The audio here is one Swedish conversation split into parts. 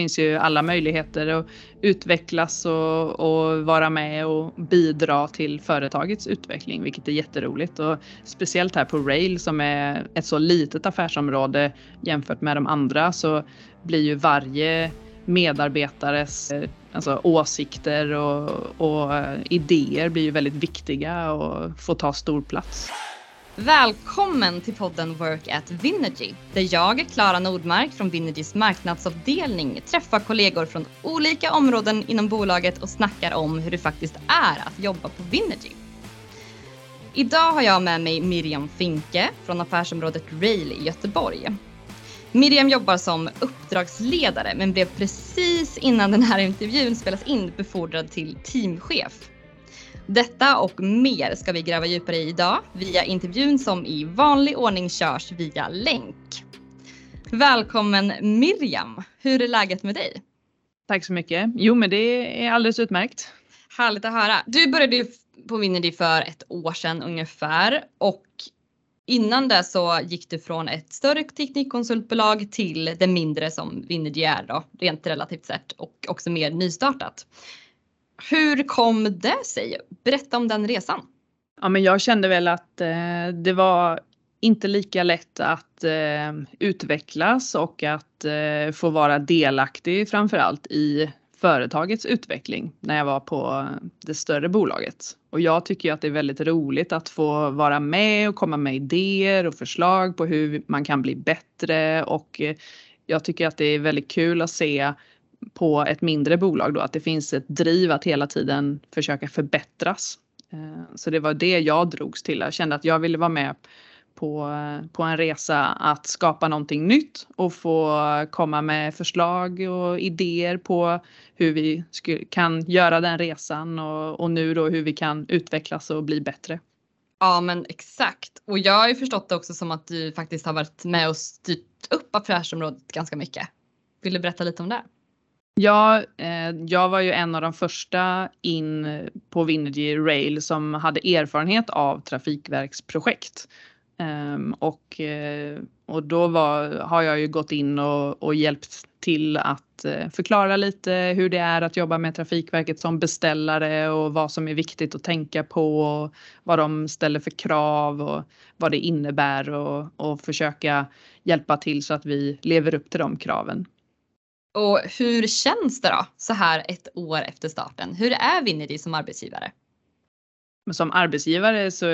finns ju alla möjligheter att utvecklas och, och, vara med och bidra till företagets utveckling, vilket är jätteroligt. Och speciellt här på Rail som är ett så litet affärsområde jämfört med de andra så blir ju varje medarbetares alltså, åsikter och, och eh, idéer blir ju väldigt viktiga och får ta stor plats. Välkommen till podden Work at Vinergy där jag, Klara Nordmark från Vinergys marknadsavdelning träffar kollegor från olika områden inom bolaget och snackar om hur det faktiskt är att jobba på Vinergy. Idag har jag med mig Miriam Finke från affärsområdet Rail i Göteborg. Miriam jobbar som uppdragsledare men blev precis innan den här intervjun spelas in befordrad till teamchef. Detta och mer ska vi gräva djupare i idag via intervjun som i vanlig ordning körs via länk. Välkommen Miriam! Hur är läget med dig? Tack så mycket. Jo men det är alldeles utmärkt. Härligt att höra. Du började på Vinergy för ett år sedan ungefär och innan det så gick du från ett större teknikkonsultbolag till det mindre som Vinergy är då, rent relativt sett och också mer nystartat. Hur kom det sig? Berätta om den resan. Ja, men jag kände väl att eh, det var inte lika lätt att eh, utvecklas och att eh, få vara delaktig framförallt i företagets utveckling när jag var på det större bolaget. Och jag tycker att det är väldigt roligt att få vara med och komma med idéer och förslag på hur man kan bli bättre och eh, jag tycker att det är väldigt kul att se på ett mindre bolag då att det finns ett driv att hela tiden försöka förbättras. Eh, så det var det jag drogs till. Jag kände att jag ville vara med på, eh, på en resa att skapa någonting nytt och få komma med förslag och idéer på hur vi kan göra den resan och, och nu då hur vi kan utvecklas och bli bättre. Ja men exakt och jag har ju förstått det också som att du faktiskt har varit med och styrt upp affärsområdet ganska mycket. Vill du berätta lite om det? Ja, eh, jag var ju en av de första in på Winnergy Rail som hade erfarenhet av trafikverksprojekt. Um, och, eh, och då var, har jag ju gått in och, och hjälpt till att eh, förklara lite hur det är att jobba med Trafikverket som beställare och vad som är viktigt att tänka på och vad de ställer för krav och vad det innebär och, och försöka hjälpa till så att vi lever upp till de kraven. Och hur känns det då så här ett år efter starten? Hur är Vinergy som arbetsgivare? som arbetsgivare så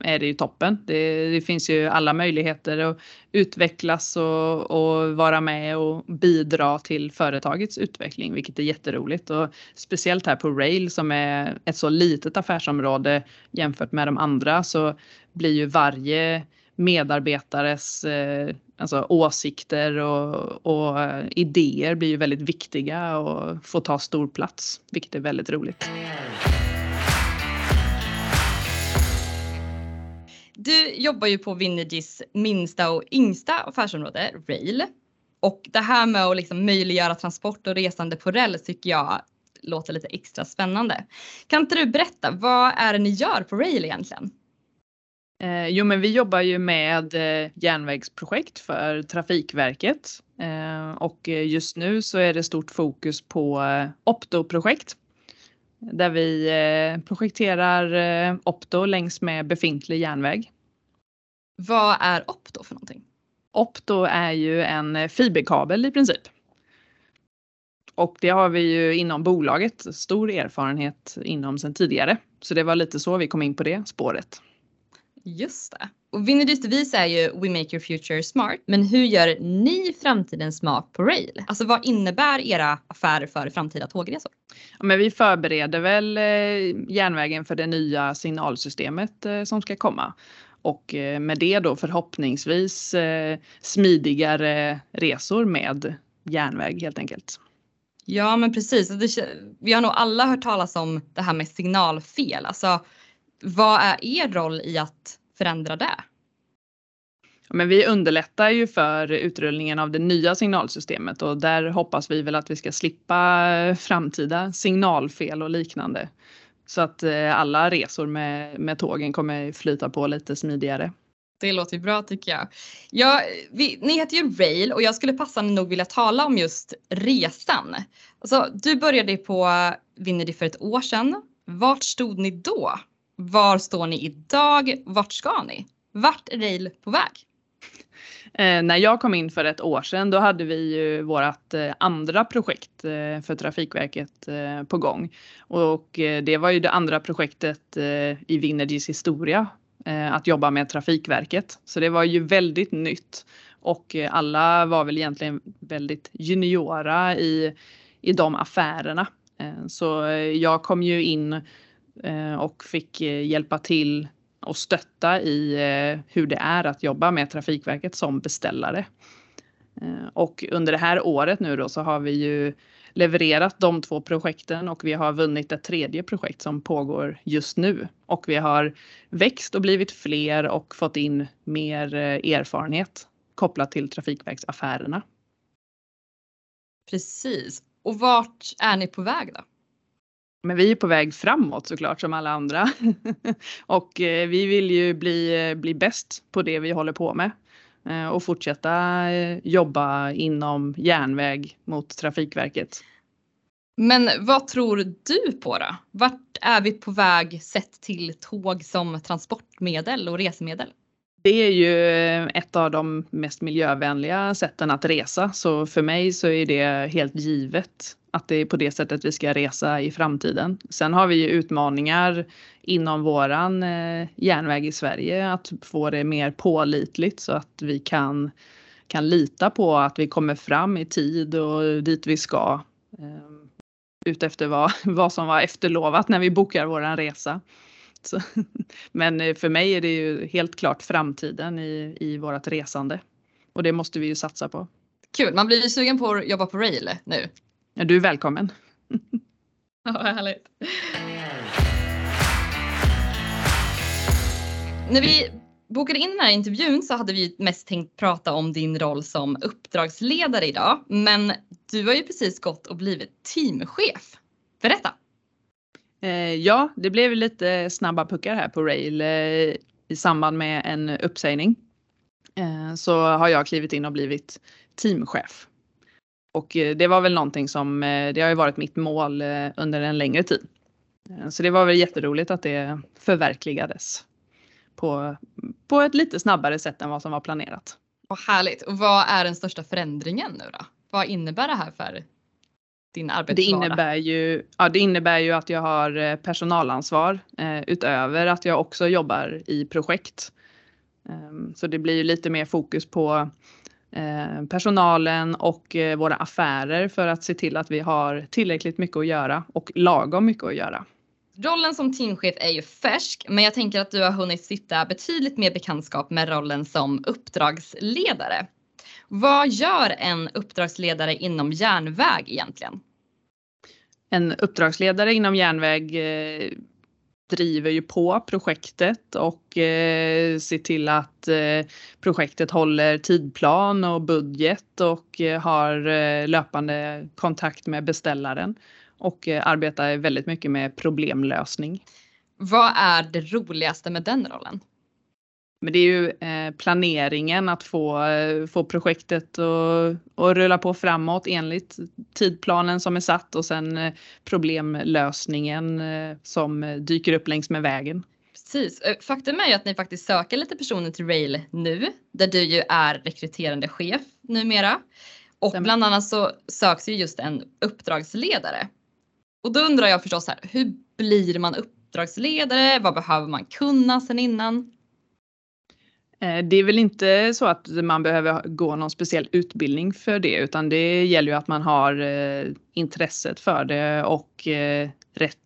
är det ju toppen. Det, det finns ju alla möjligheter att utvecklas och, och, vara med och bidra till företagets utveckling, vilket är jätteroligt. Och speciellt här på Rail som är ett så litet affärsområde jämfört med de andra så blir ju varje medarbetares eh, alltså åsikter och, och eh, idéer blir ju väldigt viktiga och får ta stor plats, vilket är väldigt roligt. Du jobbar ju på Vinergys minsta och yngsta affärsområde, Rail. Och det här med att liksom möjliggöra transport och resande på räls tycker jag låter lite extra spännande. Kan inte du berätta, vad är det ni gör på Rail egentligen? Eh, jo, men vi jobbar ju med eh, järnvägsprojekt för Trafikverket eh, och just nu så är det stort fokus på eh, Opto-projekt där vi eh, projekterar eh, Opto längs med befintlig järnväg. Vad är Opto för någonting? Opto är ju en fiberkabel i princip. Och det har vi ju inom bolaget stor erfarenhet inom sedan tidigare. Så det var lite så vi kom in på det spåret. Just det. Och Vinnerdys devis är ju We make your future smart. Men hur gör ni framtiden smart på rail? Alltså vad innebär era affärer för framtida tågresor? Ja, men vi förbereder väl eh, järnvägen för det nya signalsystemet eh, som ska komma. Och eh, med det då förhoppningsvis smidigare resor med järnväg helt enkelt. Ja men precis. vi har nog alla hört talas om det här med signalfel. Alltså, vad är er roll i att förändra det? Men vi underlättar ju för utrullningen av det nya signalsystemet och där hoppas vi väl att vi ska slippa framtida signalfel och liknande. Så att eh, alla resor med, med tågen kommer flyta på lite smidigare. Det låter ju bra tycker jag. Ja, vi, ni heter ju Rail och jag skulle passande nog vilja tala om just resan. Alltså, du började på Vinerdy för ett år sedan. Vart stod ni då? Var står ni idag? Vart ska ni? Vart är Rail på väg? Eh, när jag kom in för ett år sedan då hade vi ju vårt eh, andra projekt eh, för Trafikverket eh, på gång. Och eh, det var ju det andra projektet eh, i Vinergys historia eh, att jobba med Trafikverket. Så det var ju väldigt nytt och eh, alla var väl egentligen väldigt juniora i, i de affärerna. Så jag kom ju in Eh, och fick eh, hjälpa till och stötta i eh, hur det är att jobba med Trafikverket som beställare. Och under det här året nu då så har vi ju levererat de två projekten och vi har vunnit ett tredje projekt som pågår just nu. Och vi har växt och blivit fler och fått in mer erfarenhet kopplat till Trafikverksaffärerna. Precis. Och vart är ni på väg då? Men vi är på väg framåt såklart som alla andra. och eh, vi vill ju bli, eh, bli bäst på det vi håller på med. Eh, och fortsätta eh, jobba inom järnväg mot Trafikverket. Men vad tror du på då? Vart är vi på väg sett till tåg som transportmedel och resemedel? Det är ju eh, ett av de mest miljövänliga sätten att resa så för mig så är det helt givet att det är på det sättet vi ska resa i framtiden. Sen har vi ju utmaningar inom våran eh, järnväg i Sverige att få det mer pålitligt så att vi kan, kan lita på att vi kommer fram i tid och dit vi ska. Eh, utefter vad, vad som var efterlovat när vi bokar våran resa. Så, men eh, för mig är det ju helt klart framtiden i, i vårat resande. Och det måste vi ju satsa på. Kul, man blir ju sugen på att jobba på rail nu. Ja, du är välkommen. Ja, härligt. När vi bokade in den här intervjun så hade vi mest tänkt prata om din roll som uppdragsledare idag. Men du har ju precis gått och blivit teamchef. Berätta! Eh, ja, det blev lite snabba puckar här på Rail eh, i samband med en uppsägning. Eh, så har jag klivit in och blivit teamchef. Och eh, det var väl någonting som, eh, det har ju varit mitt mål eh, under en längre tid. Så det var väl jätteroligt att det förverkligades på, på ett lite snabbare sätt än vad som var planerat. Vad härligt! Och vad är den största förändringen nu då? Vad innebär det här för din arbetsvardag? Det innebär ju, ja, det innebär ju att jag har eh, personalansvar eh, utöver att jag också jobbar i projekt. Um, så det blir ju lite mer fokus på eh, personalen och eh, våra affärer för att se till att vi har tillräckligt mycket att göra och lagom mycket att göra. Rollen som teamchef är ju färsk, men jag tänker att du har hunnit sitta betydligt mer bekantskap med rollen som uppdragsledare. Vad gör en uppdragsledare inom järnväg egentligen? En uppdragsledare inom järnväg eh, driver ju på projektet och eh, ser till att eh, projektet håller tidplan och budget och har löpande kontakt med beställaren och arbetar väldigt mycket med problemlösning. Vad är det roligaste med den rollen? Men det är ju eh, planeringen att få, eh, få projektet att, att rulla på framåt enligt tidplanen som är satt och sen eh, problemlösningen som dyker upp längs med vägen. Precis. Faktum är ju att ni faktiskt söker lite personer till Rail nu, där du ju är rekryterande chef numera. Och bland annat så söks ju just en uppdragsledare. Och då undrar jag förstås här, hur blir man uppdragsledare? Vad behöver man kunna sen innan? Eh, det är väl inte så att man behöver gå någon speciell utbildning för det utan det gäller ju att man har eh, intresset för det och eh, rätt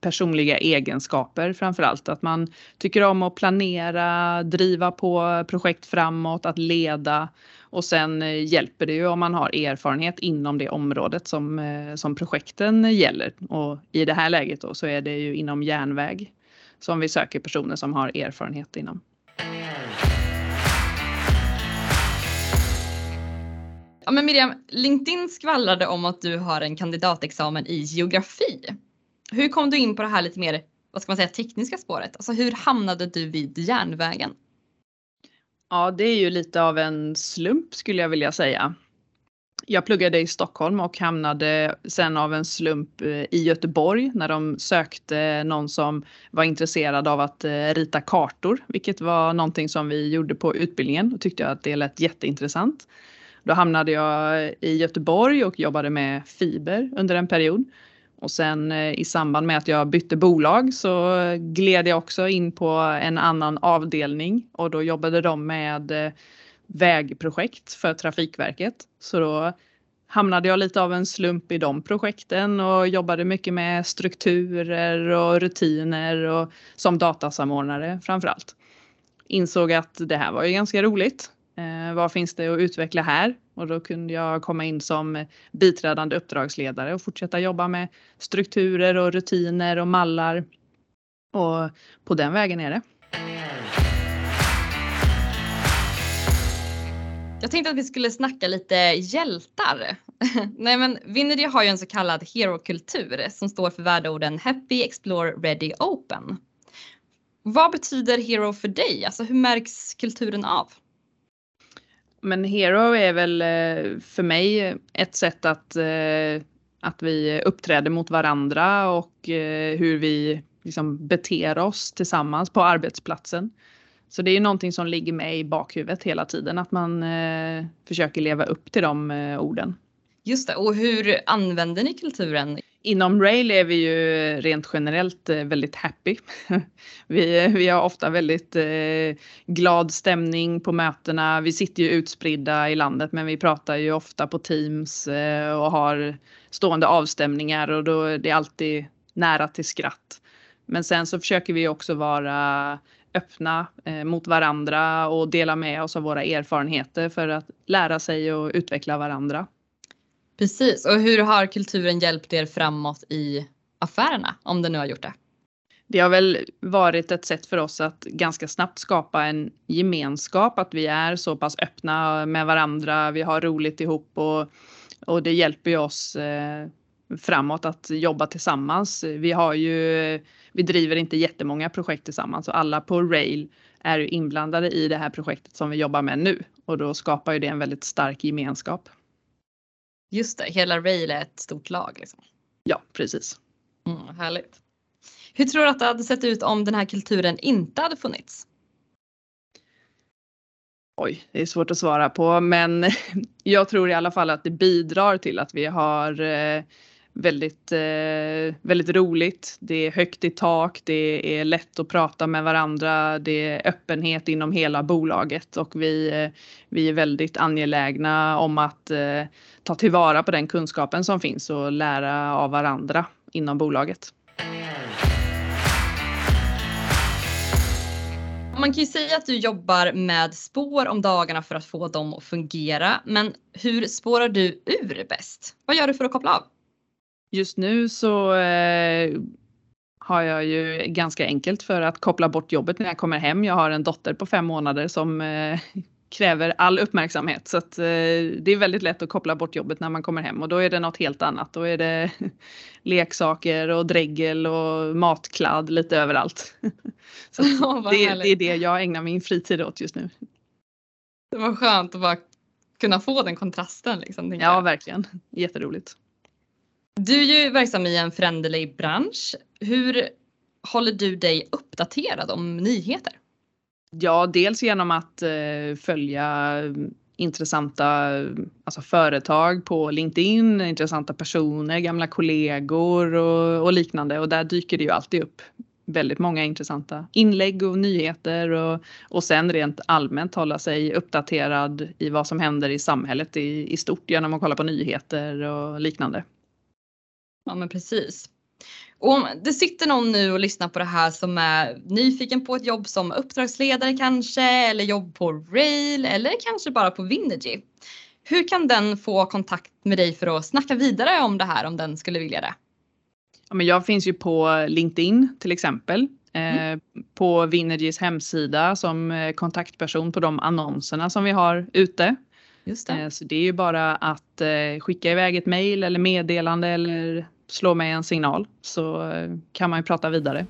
personliga egenskaper framför allt. Att man tycker om att planera, driva på projekt framåt, att leda och sen hjälper det ju om man har erfarenhet inom det området som, som projekten gäller. Och i det här läget då så är det ju inom järnväg som vi söker personer som har erfarenhet inom. Ja, men Miriam, LinkedIn skvallrade om att du har en kandidatexamen i geografi. Hur kom du in på det här lite mer, vad ska man säga, tekniska spåret? Alltså hur hamnade du vid järnvägen? Ja, det är ju lite av en slump skulle jag vilja säga. Jag pluggade i Stockholm och hamnade sen av en slump eh, i Göteborg när de sökte någon som var intresserad av att eh, rita kartor, vilket var någonting som vi gjorde på utbildningen och tyckte att det lät jätteintressant. Då hamnade jag i Göteborg och jobbade med fiber under en period. Och sen eh, i samband med att jag bytte bolag så gled jag också in på en annan avdelning och då jobbade de med eh, vägprojekt för Trafikverket. Så då hamnade jag lite av en slump i de projekten och jobbade mycket med strukturer och rutiner och som datasamordnare framför allt. Insåg att det här var ju ganska roligt. Eh, vad finns det att utveckla här? Och då kunde jag komma in som biträdande uppdragsledare och fortsätta jobba med strukturer och rutiner och mallar. Och på den vägen är det. Jag tänkte att vi skulle snacka lite hjältar. Nej men Vinergy har ju en så kallad hero-kultur som står för värdeorden Happy, Explore, Ready, Open. Vad betyder hero för dig? Alltså hur märks kulturen av? Men hero är väl eh, för mig ett sätt att, eh, att vi uppträder mot varandra och eh, hur vi liksom beter oss tillsammans på arbetsplatsen. Så det är ju någonting som ligger med i bakhuvudet hela tiden, att man försöker leva upp till de orden. Just det, och hur använder ni kulturen? Inom Rail är vi ju rent generellt eh, väldigt happy. Vi, eh, vi har ofta väldigt eh, glad stämning på mötena. Vi sitter ju utspridda i landet men vi pratar ju ofta på Teams och har stående avstämningar och då är det alltid nära till skratt. Men sen så försöker vi också vara öppna mot varandra och dela med oss av våra erfarenheter för att lära sig och utveckla varandra. Precis, och hur har kulturen hjälpt er framåt i affärerna om den nu har gjort det? Det har väl varit ett sätt för oss att ganska snabbt skapa en gemenskap, att vi är så pass öppna med varandra, vi har roligt ihop och, och det hjälper ju oss eh, framåt att jobba tillsammans. Vi har ju, vi driver inte jättemånga projekt tillsammans och alla på Rail är ju inblandade i det här projektet som vi jobbar med nu och då skapar ju det en väldigt stark gemenskap. Just det, hela Rail är ett stort lag. Liksom. Ja, precis. Mm, härligt. Hur tror du att det hade sett ut om den här kulturen inte hade funnits? Oj, det är svårt att svara på, men jag tror i alla fall att det bidrar till att vi har eh, väldigt, eh, väldigt roligt. Det är högt i tak, det är lätt att prata med varandra, det är öppenhet inom hela bolaget och vi, eh, vi är väldigt angelägna om att eh, ta tillvara på den kunskapen som finns och lära av varandra inom bolaget. Man kan ju säga att du jobbar med spår om dagarna för att få dem att fungera. Men hur spårar du ur bäst? Vad gör du för att koppla av? Just nu så eh, har jag ju ganska enkelt för att koppla bort jobbet när jag kommer hem. Jag har en dotter på fem månader som eh, kräver all uppmärksamhet så att eh, det är väldigt lätt att koppla bort jobbet när man kommer hem och då är det något helt annat. Då är det leksaker och dregel och matkladd lite överallt. så oh, det, det, är det jag ägnar min fritid åt just nu. Det var skönt att bara kunna få den kontrasten. Liksom, ja, verkligen. Jätteroligt. Du är ju verksam i en föränderlig bransch. Hur håller du dig uppdaterad om nyheter? Ja, dels genom att eh, följa mm, intressanta alltså företag på LinkedIn, intressanta personer, gamla kollegor och, och, liknande och där dyker det ju alltid upp väldigt många intressanta inlägg och nyheter och, och sen rent allmänt hålla sig uppdaterad i vad som händer i samhället i, i stort genom att kolla på nyheter och liknande. Ja men precis. Och om det sitter någon nu och lyssnar på det här som är nyfiken på ett jobb som uppdragsledare kanske eller jobb på Rail eller kanske bara på Vinergy. Hur kan den få kontakt med dig för att snacka vidare om det här om den skulle vilja det? Ja, men jag finns ju på LinkedIn till exempel. Mm. Eh, på Vinergys hemsida som eh, kontaktperson på de annonserna som vi har ute. Just det. Eh, så det är ju bara att skicka iväg ett mail eller meddelande eller slå mig en signal så eh, kan man ju prata vidare.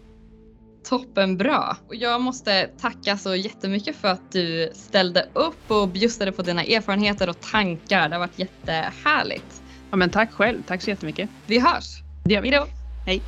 Toppenbra! Och jag måste tacka så jättemycket för att du ställde upp och bjussade på dina erfarenheter och tankar. Det har varit jättehärligt. Ja, men tack själv. Tack så jättemycket. Vi hörs! Det gör vi. Hejdå! Hej!